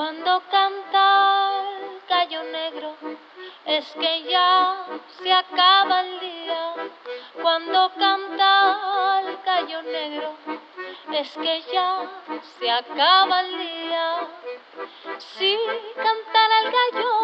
Cuando canta el gallo negro, es que ya se acaba el día. Cuando canta el gallo negro, es que ya se acaba el día. Si cantara el gallo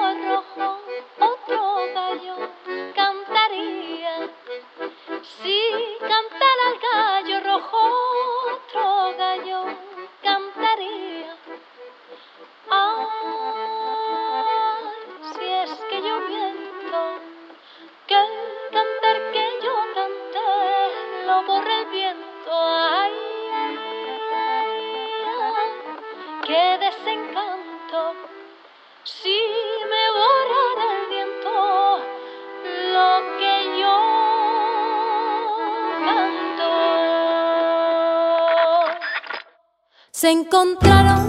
Se encontraron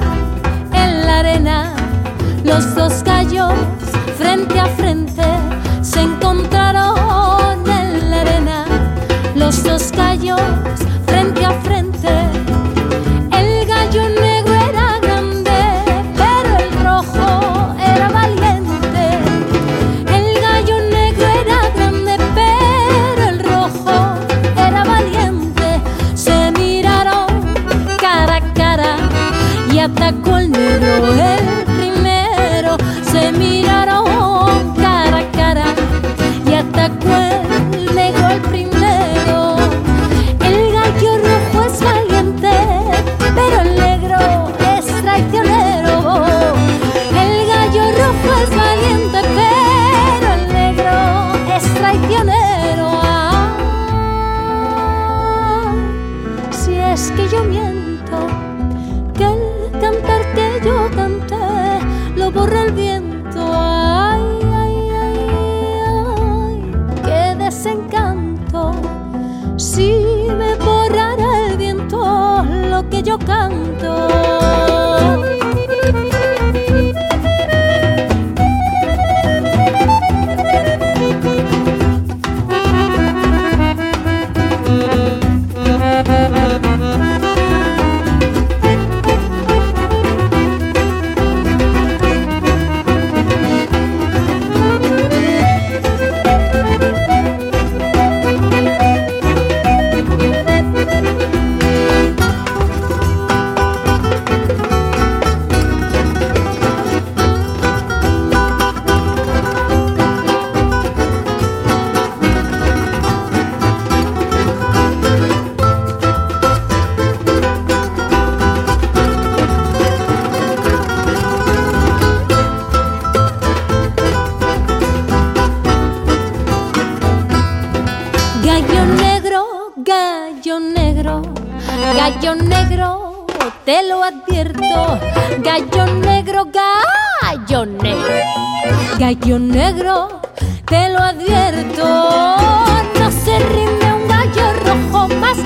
en la arena los dos gallos frente a frente. Se encontraron en la arena los dos gallos negro, gallo negro, gallo negro, te lo advierto. No se rinde un gallo rojo más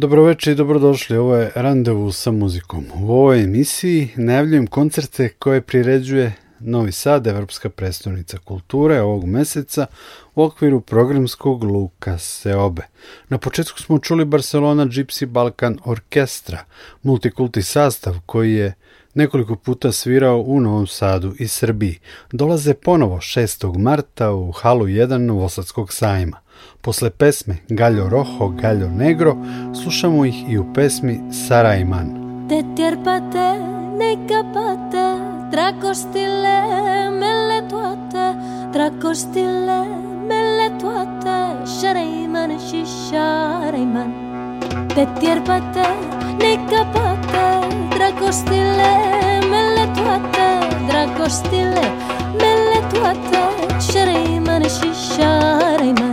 Dobroveče i dobrodošli, ovo je Randevu sa muzikom. U ovoj emisiji najavljujem koncerte koje priređuje Novi Sad, Evropska predstavnica kulture ovog meseca u okviru programskog Luka Seobe. Na početku smo čuli Barcelona Gypsy Balkan Orkestra, multikulti sastav koji je nekoliko puta svirao u Novom Sadu i Srbiji. Dolaze ponovo 6. marta u halu 1 Novosadskog sajma. Posle pesme Gallo Rojo, Gallo Negro slušamo ih i u pesmi Sarajman. Te tjerpate, neka pate, trakostile, mele toate, trakostile, mele toate, Sarajman, Sarajman. Te tjerpate, neka pate, trakostile, mele toate, trakostile, mele toate, Sarajman, Sarajman.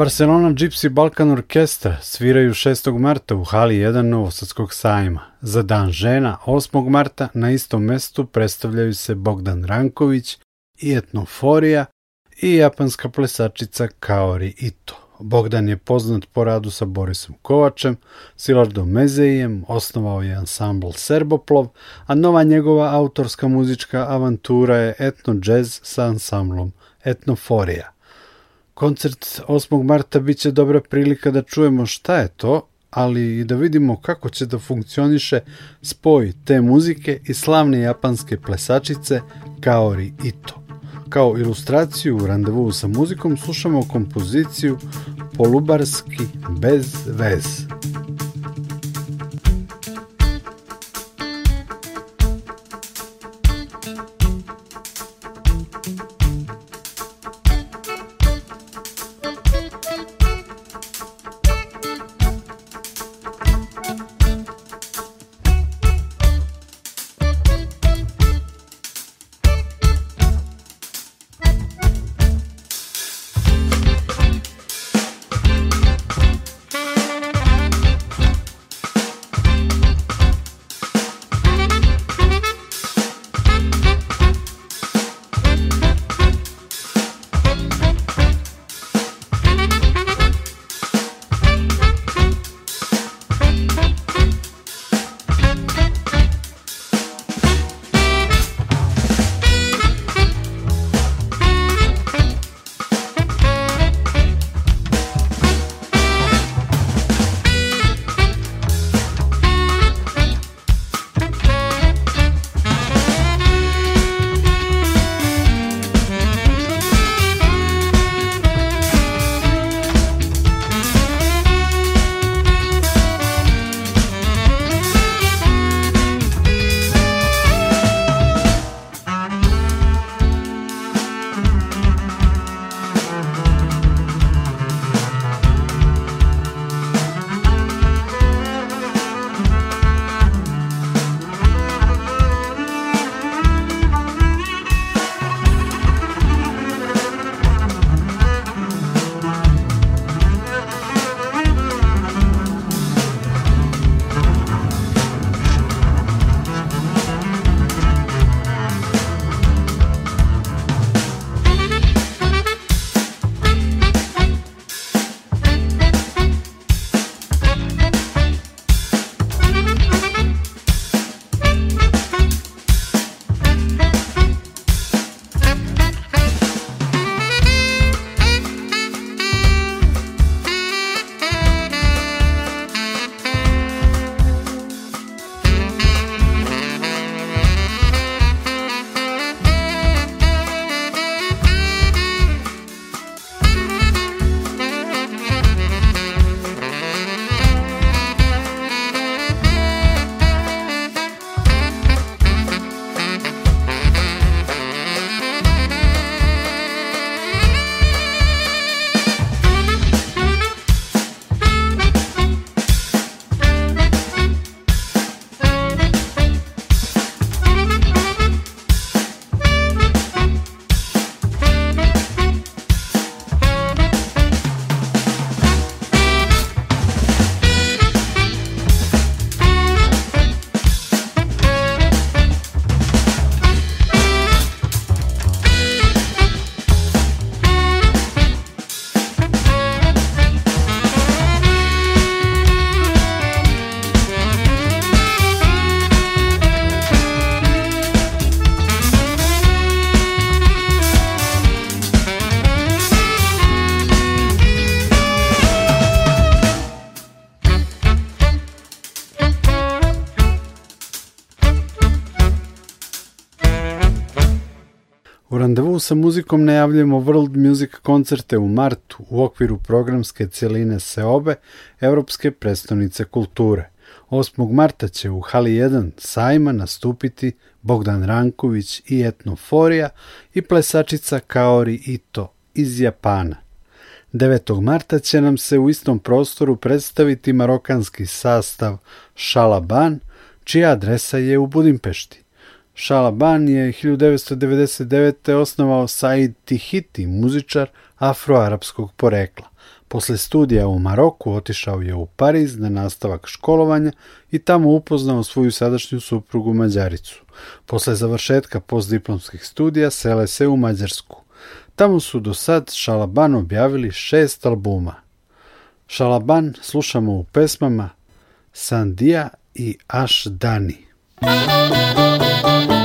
Barcelona Gypsy Balkan Orkestra sviraju 6. marta u hali 1 Novosadskog sajma. Za dan žena 8. marta na istom mestu predstavljaju se Bogdan Ranković i Etnoforija i japanska plesačica Kaori Ito. Bogdan je poznat po radu sa Borisom Kovačem, Silardom Mezejem, osnovao je ansambl Serboplov, a nova njegova autorska muzička avantura je etno jazz sa ansamblom Etnoforija. Koncert 8. marta biće dobra prilika da čujemo šta je to, ali i da vidimo kako će da funkcioniše spoj te muzike i slavne japanske plesačice Kaori Ito. Kao ilustraciju u randevu sa muzikom slušamo kompoziciju Polubarski bez vez. Sa muzikom najavljujemo World Music koncerte u martu u okviru programske cijeline Seobe, Evropske predstavnice kulture. 8. marta će u Hali 1 sajma nastupiti Bogdan Ranković i Etnoforija i plesačica Kaori Ito iz Japana. 9. marta će nam se u istom prostoru predstaviti marokanski sastav Šalaban, čija adresa je u Budimpešti. Šalaban je 1999. osnovao Said Tihiti, muzičar afroarapskog porekla. Posle studija u Maroku otišao je u Pariz na nastavak školovanja i tamo upoznao svoju sadašnju suprugu Mađaricu. Posle završetka postdiplomskih studija sele se u Mađarsku. Tamo su do sad Šalaban objavili šest albuma. Šalaban slušamo u pesmama Sandija i Aš Dani. Thank you.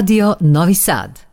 Radio Novi Sad.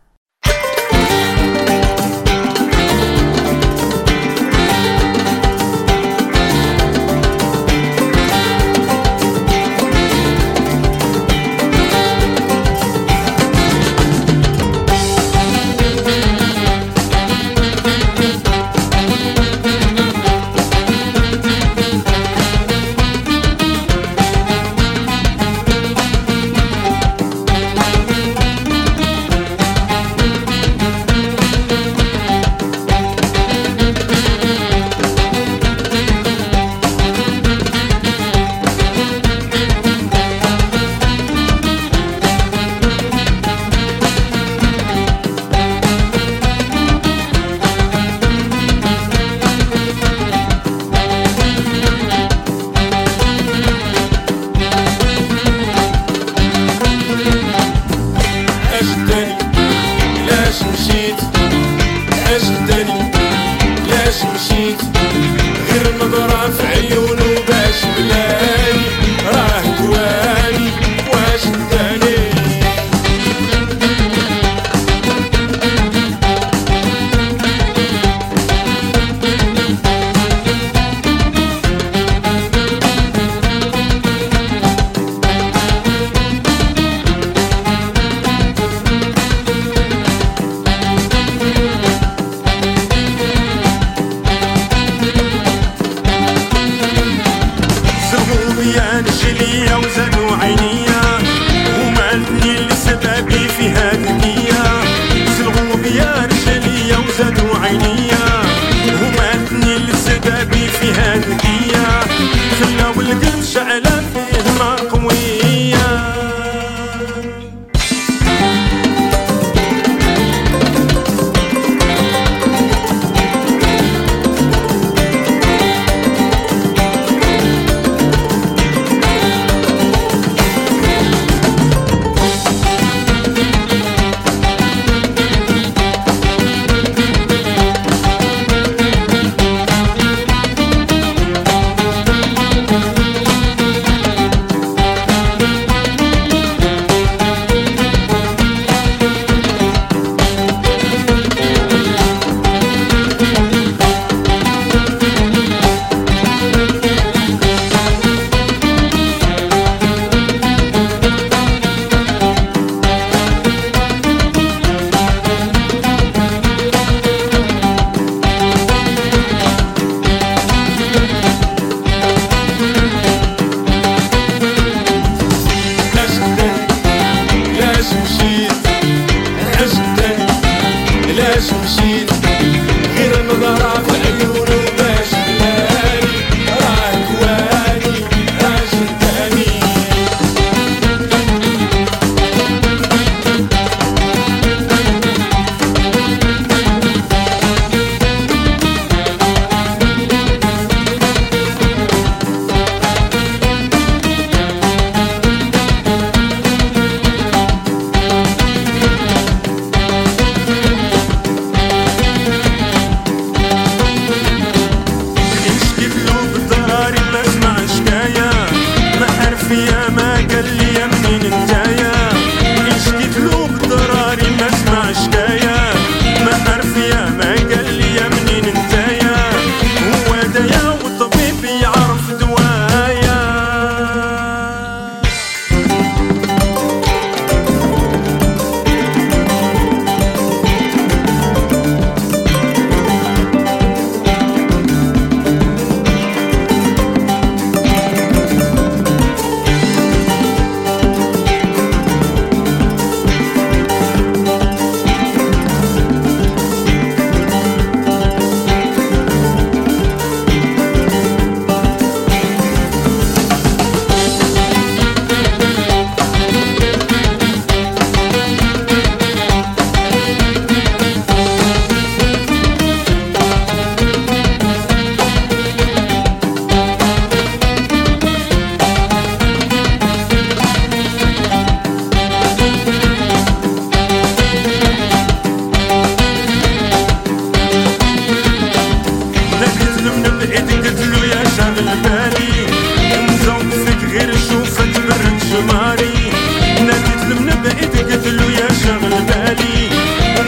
ماري. ناديت المنبع تقتلو يا شغل بالي.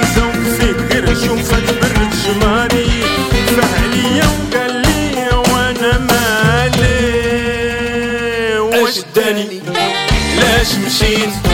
نزوم فيك غير شوفك برد شماري. فعليا وقال لي وأنا مالي. واش داني؟ لاش مشيت؟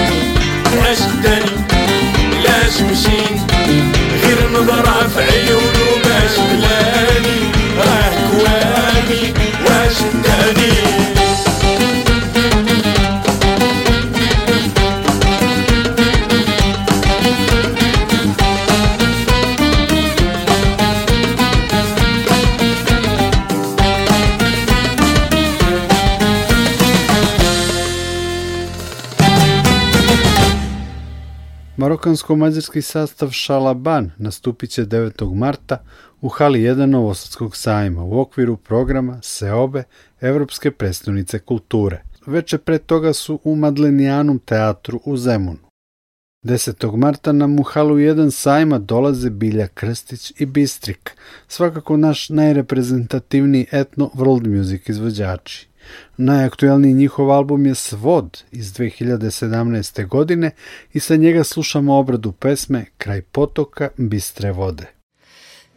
Marokansko-mađarski sastav Šalaban nastupit će 9. marta u hali 1 Novosadskog sajma u okviru programa Seobe Evropske predstavnice kulture. Veče pre toga su u Madlenijanum teatru u Zemunu. 10. marta nam u halu 1 sajma dolaze Bilja Krstić i Bistrik, svakako naš najreprezentativniji etno world music izvođači. Najaktuelniji njihov album je Svod iz 2017. godine i sa njega slušamo obradu pesme Kraj potoka bistre vode.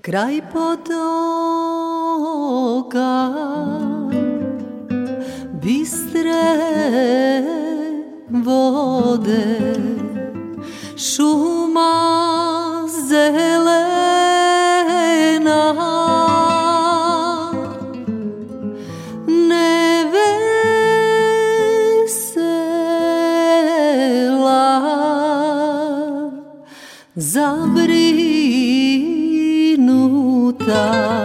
Kraj potoka bistre vode šuma zelena abrindo. Tá.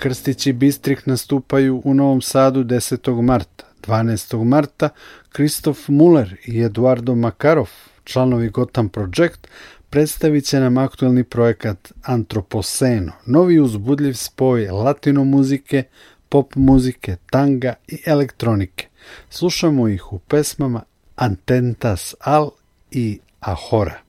Krstić i Bistrik nastupaju u Novom Sadu 10. marta. 12. marta Kristof Muller i Eduardo Makarov, članovi Gotham Project, predstavit će nam aktuelni projekat Antropoceno, novi uzbudljiv spoj latino muzike, pop muzike, tanga i elektronike. Slušamo ih u pesmama Antentas Al i Ahora.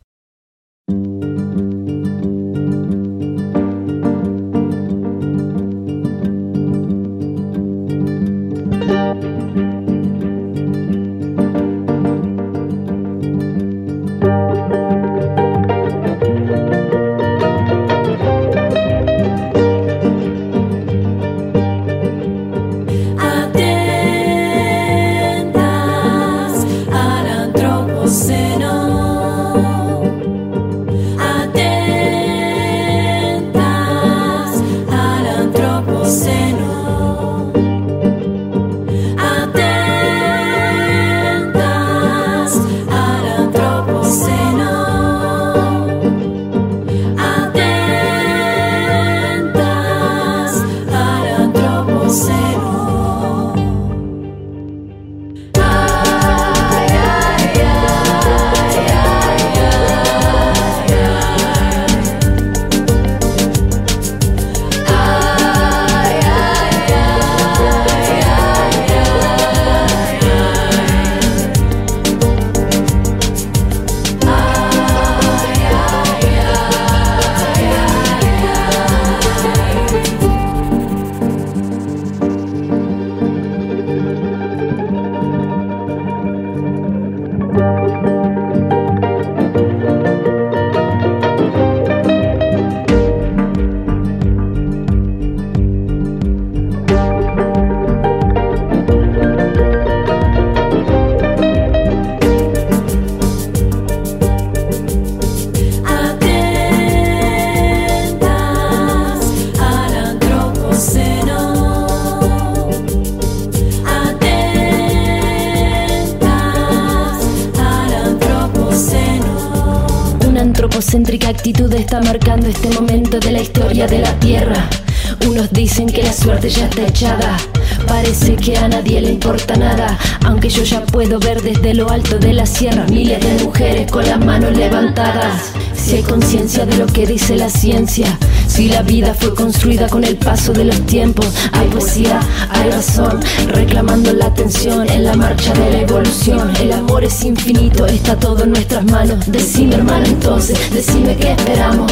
Parece que a nadie le importa nada, aunque yo ya puedo ver desde lo alto de la sierra miles de mujeres con las manos levantadas. Si hay conciencia de lo que dice la ciencia, si la vida fue construida con el paso de los tiempos, hay poesía, hay razón, reclamando la atención en la marcha de la evolución. El amor es infinito, está todo en nuestras manos. Decime hermano entonces, decime qué esperamos.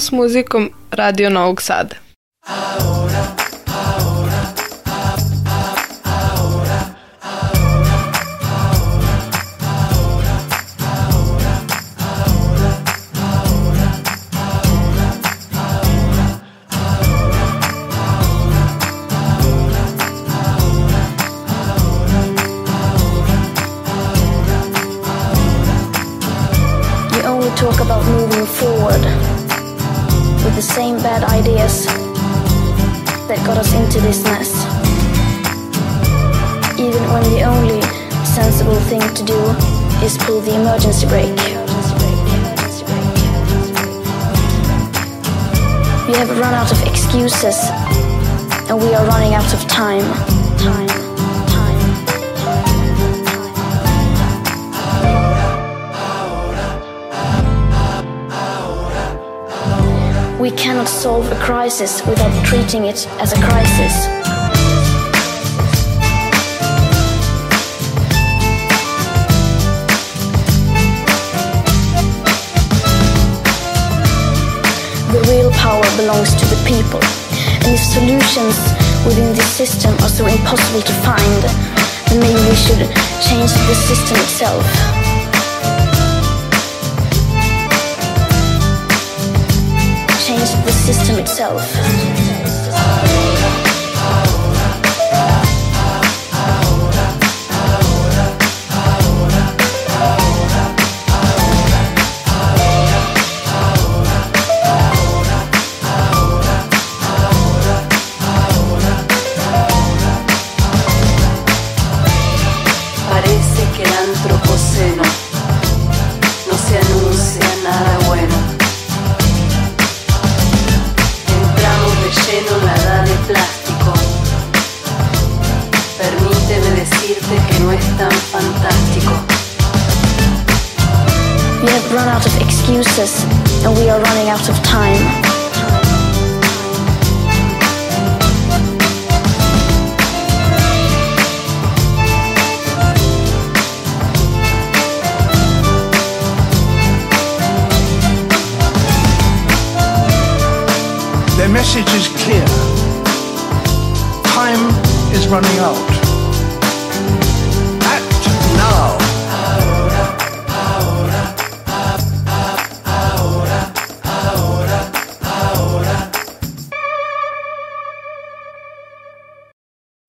S muzikom Radio Novog Sada. Excuses and we are running out of time. Time. Time. We we cannot solve a crisis without treating it as a crisis. Power belongs to the people. And if solutions within this system are so impossible to find, then maybe we should change the system itself. Change the system itself. Excuses and we are running out of time. Their message is clear. Time is running out.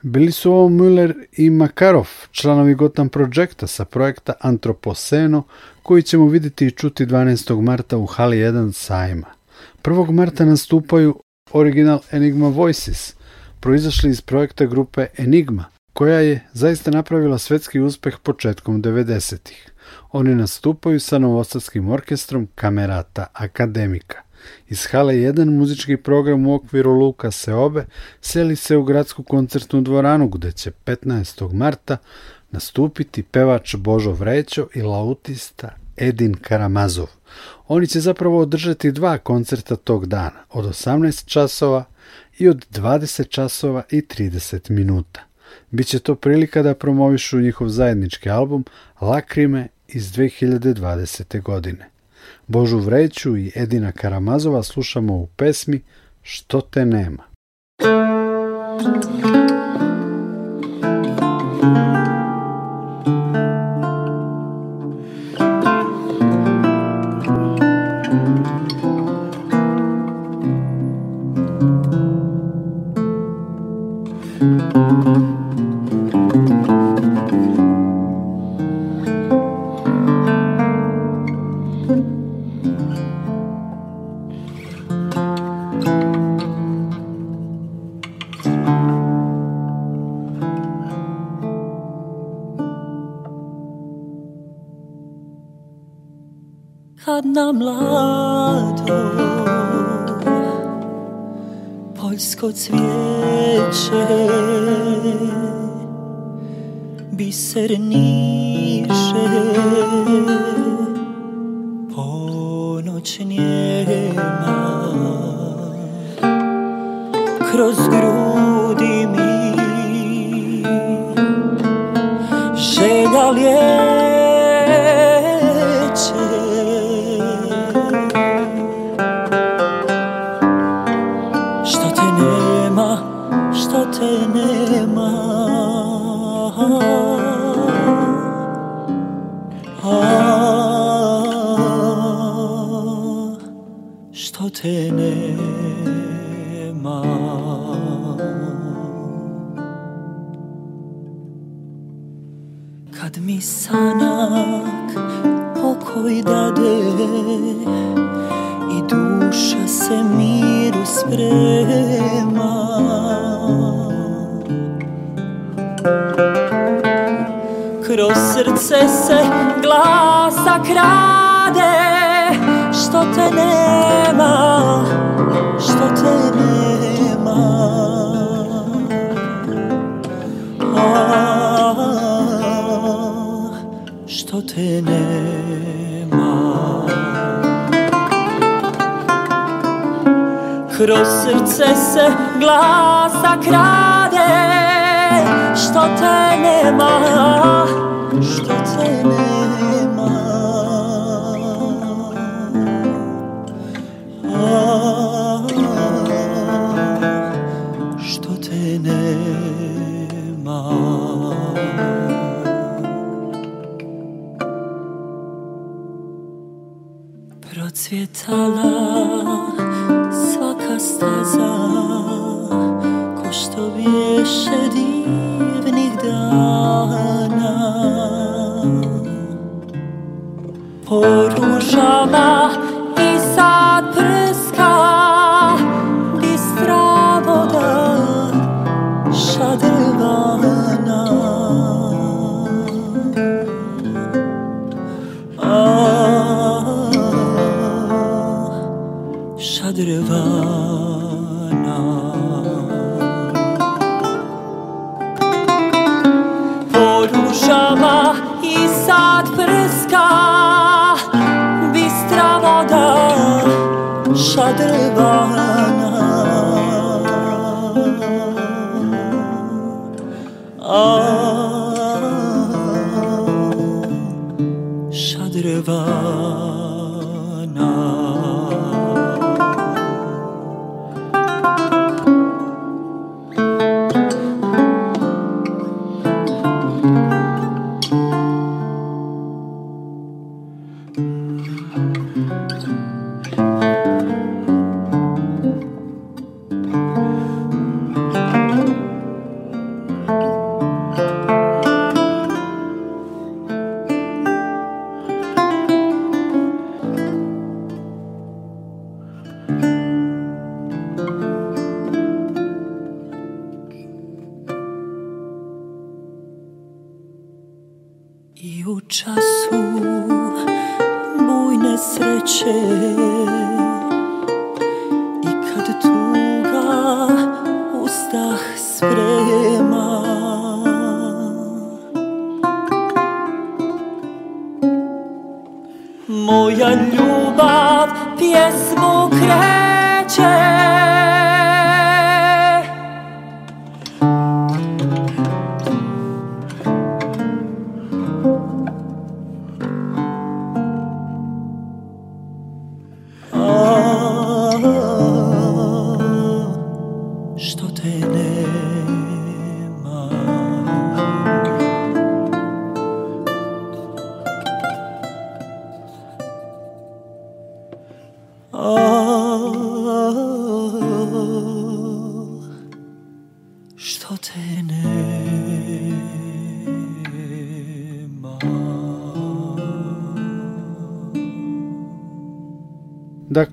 Bili su ovo Müller i Makarov, članovi Gotham Projekta sa projekta Antropoceno, koji ćemo vidjeti i čuti 12. marta u Hali 1 sajma. 1. marta nastupaju original Enigma Voices, proizašli iz projekta grupe Enigma, koja je zaista napravila svetski uspeh početkom 90-ih. Oni nastupaju sa novosadskim orkestrom Kamerata Akademika. Iz Hale 1 muzički program u okviru Luka Seobe seli se u gradsku koncertnu dvoranu gde će 15. marta nastupiti pevač Božo Vrećo i lautista Edin Karamazov. Oni će zapravo održati dva koncerta tog dana, od 18 časova i od 20 časova i 30 minuta. Biće to prilika da promovišu njihov zajednički album Lakrime iz 2020. godine. Božu Vreću i Edina Karamazova slušamo u pesmi Što te nema. hát nem látom. Poljsko cvijeće, biser niše, name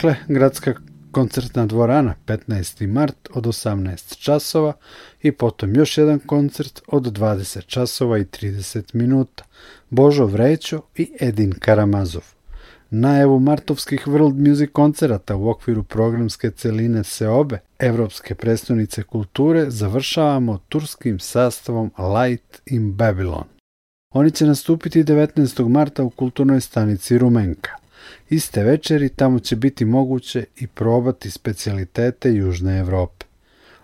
Dakle, gradska koncertna dvorana 15. mart od 18 časova i potom još jedan koncert od 20 časova i 30 minuta. Božo Vrećo i Edin Karamazov. Najavu martovskih World Music koncerata u okviru programske celine Seobe, Evropske prestonice kulture, završavamo turskim sastavom Light in Babylon. Oni će nastupiti 19. marta u kulturnoj stanici Rumenka. Iste večeri tamo će biti moguće i probati specijalitete Južne Evrope.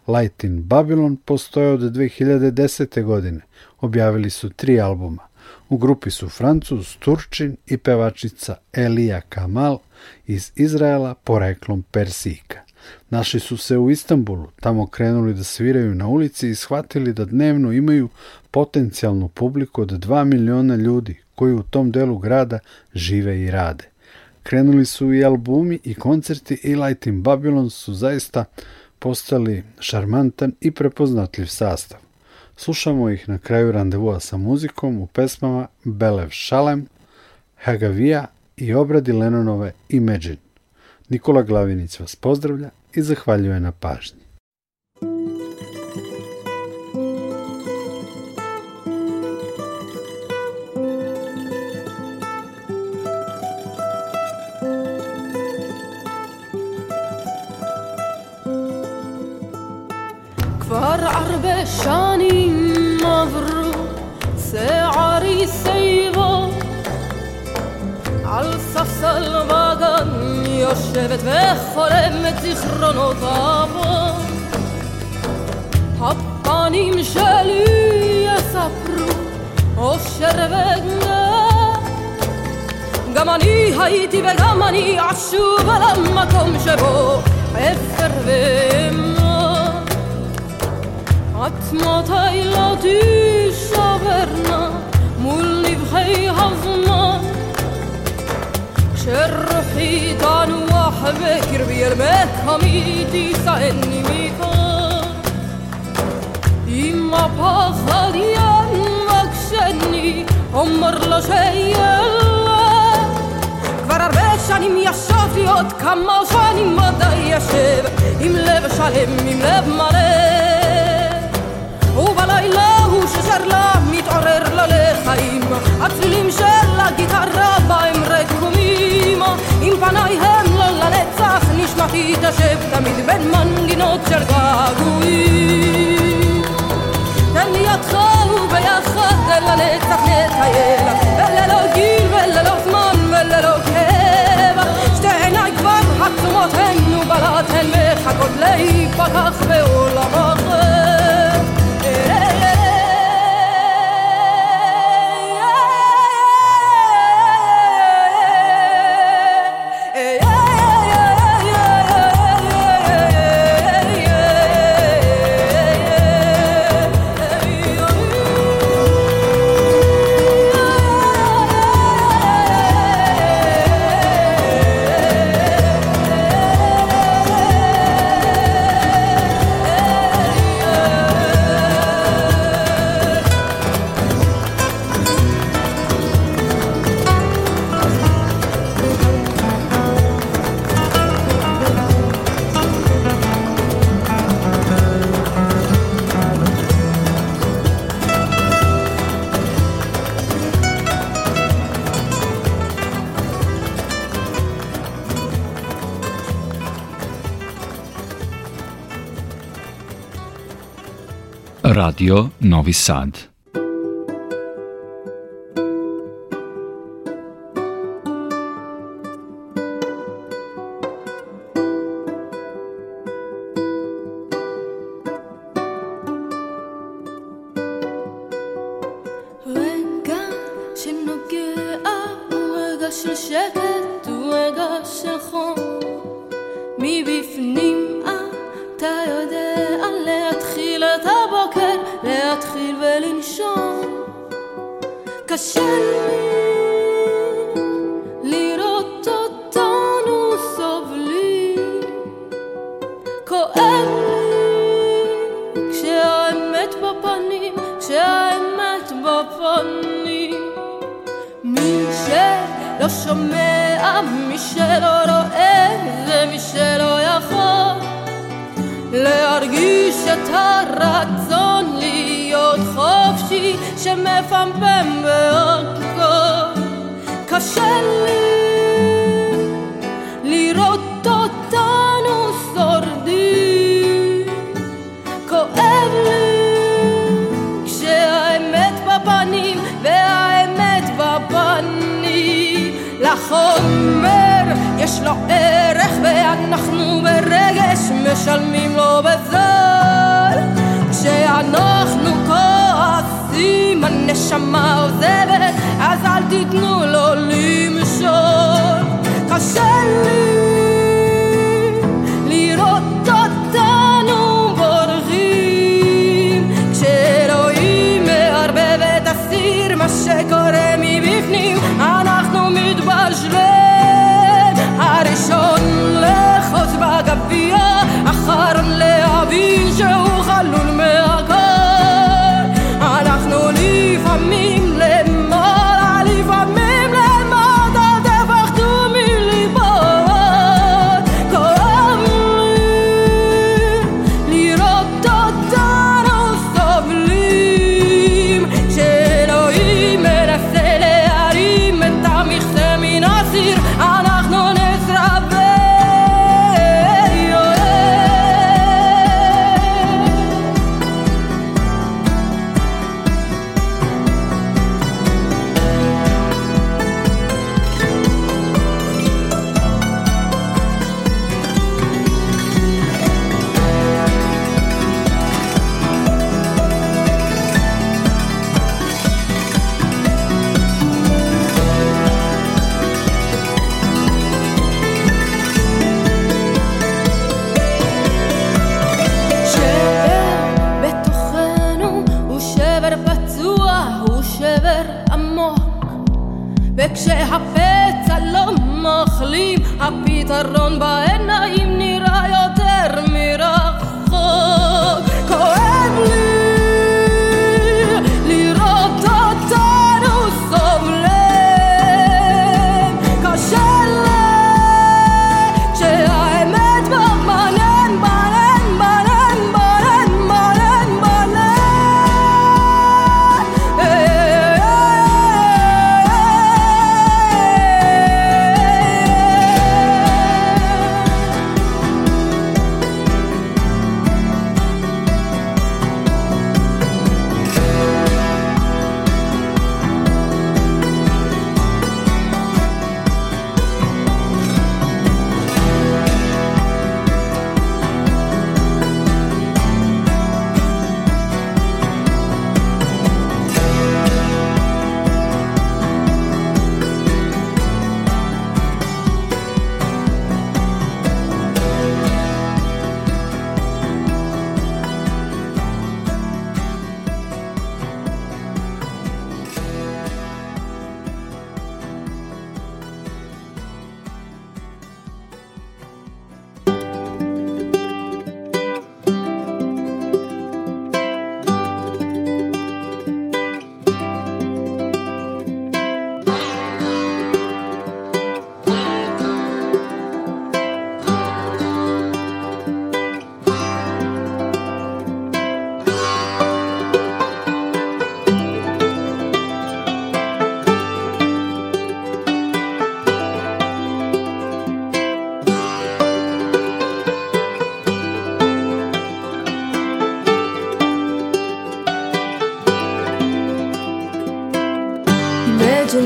Light in Babylon postoje od 2010. godine. Objavili su tri albuma. U grupi su Francuz, Turčin i pevačica Elija Kamal iz Izraela poreklom Persika. Našli su se u Istanbulu, tamo krenuli da sviraju na ulici i shvatili da dnevno imaju potencijalnu publiku od 2 miliona ljudi koji u tom delu grada žive i rade. Krenuli su i albumi i koncerti i Light in Babylon su zaista postali šarmantan i prepoznatljiv sastav. Slušamo ih na kraju randevua sa muzikom u pesmama Belev Šalem, Hagavija i obradi Lenonove Imagine. Nikola Glavinić vas pozdravlja i zahvaljuje na pažnji. שנים עברו, שערי שיבו, על ספסל בגן יושבת וחולמת זיכרונותיו הפנים שלי יספרו אושר וגנב גם אני הייתי וגם אני אשוב על המקום שבו אפר ואמנה את מתי לא תישברנה מול נבחי הזמן כשרוחי תנוח בקרבי אל מקומי תישאני מכאן אם הפחד ינבקשני אומר לו שילך כבר הרבה שנים ישבתי עוד כמה שנים ודאי ישב עם לב שלם, עם לב מלא ובלילה הוא ששר לה מתעורר לה לחיים. הצלילים של הגיטרה בהם רקומים. עם פניי הם לא לנצח נשמתי תשב תמיד בין מנגינות של געגועים. תן לי ידך וביחד לנצח נטייל. וללא גיל וללא זמן וללא כאב שתי עיניי כבר עצומות הן ובלט הן מחכות להיפתח בעולם אחר Radio Novi Sad.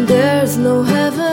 There's no heaven.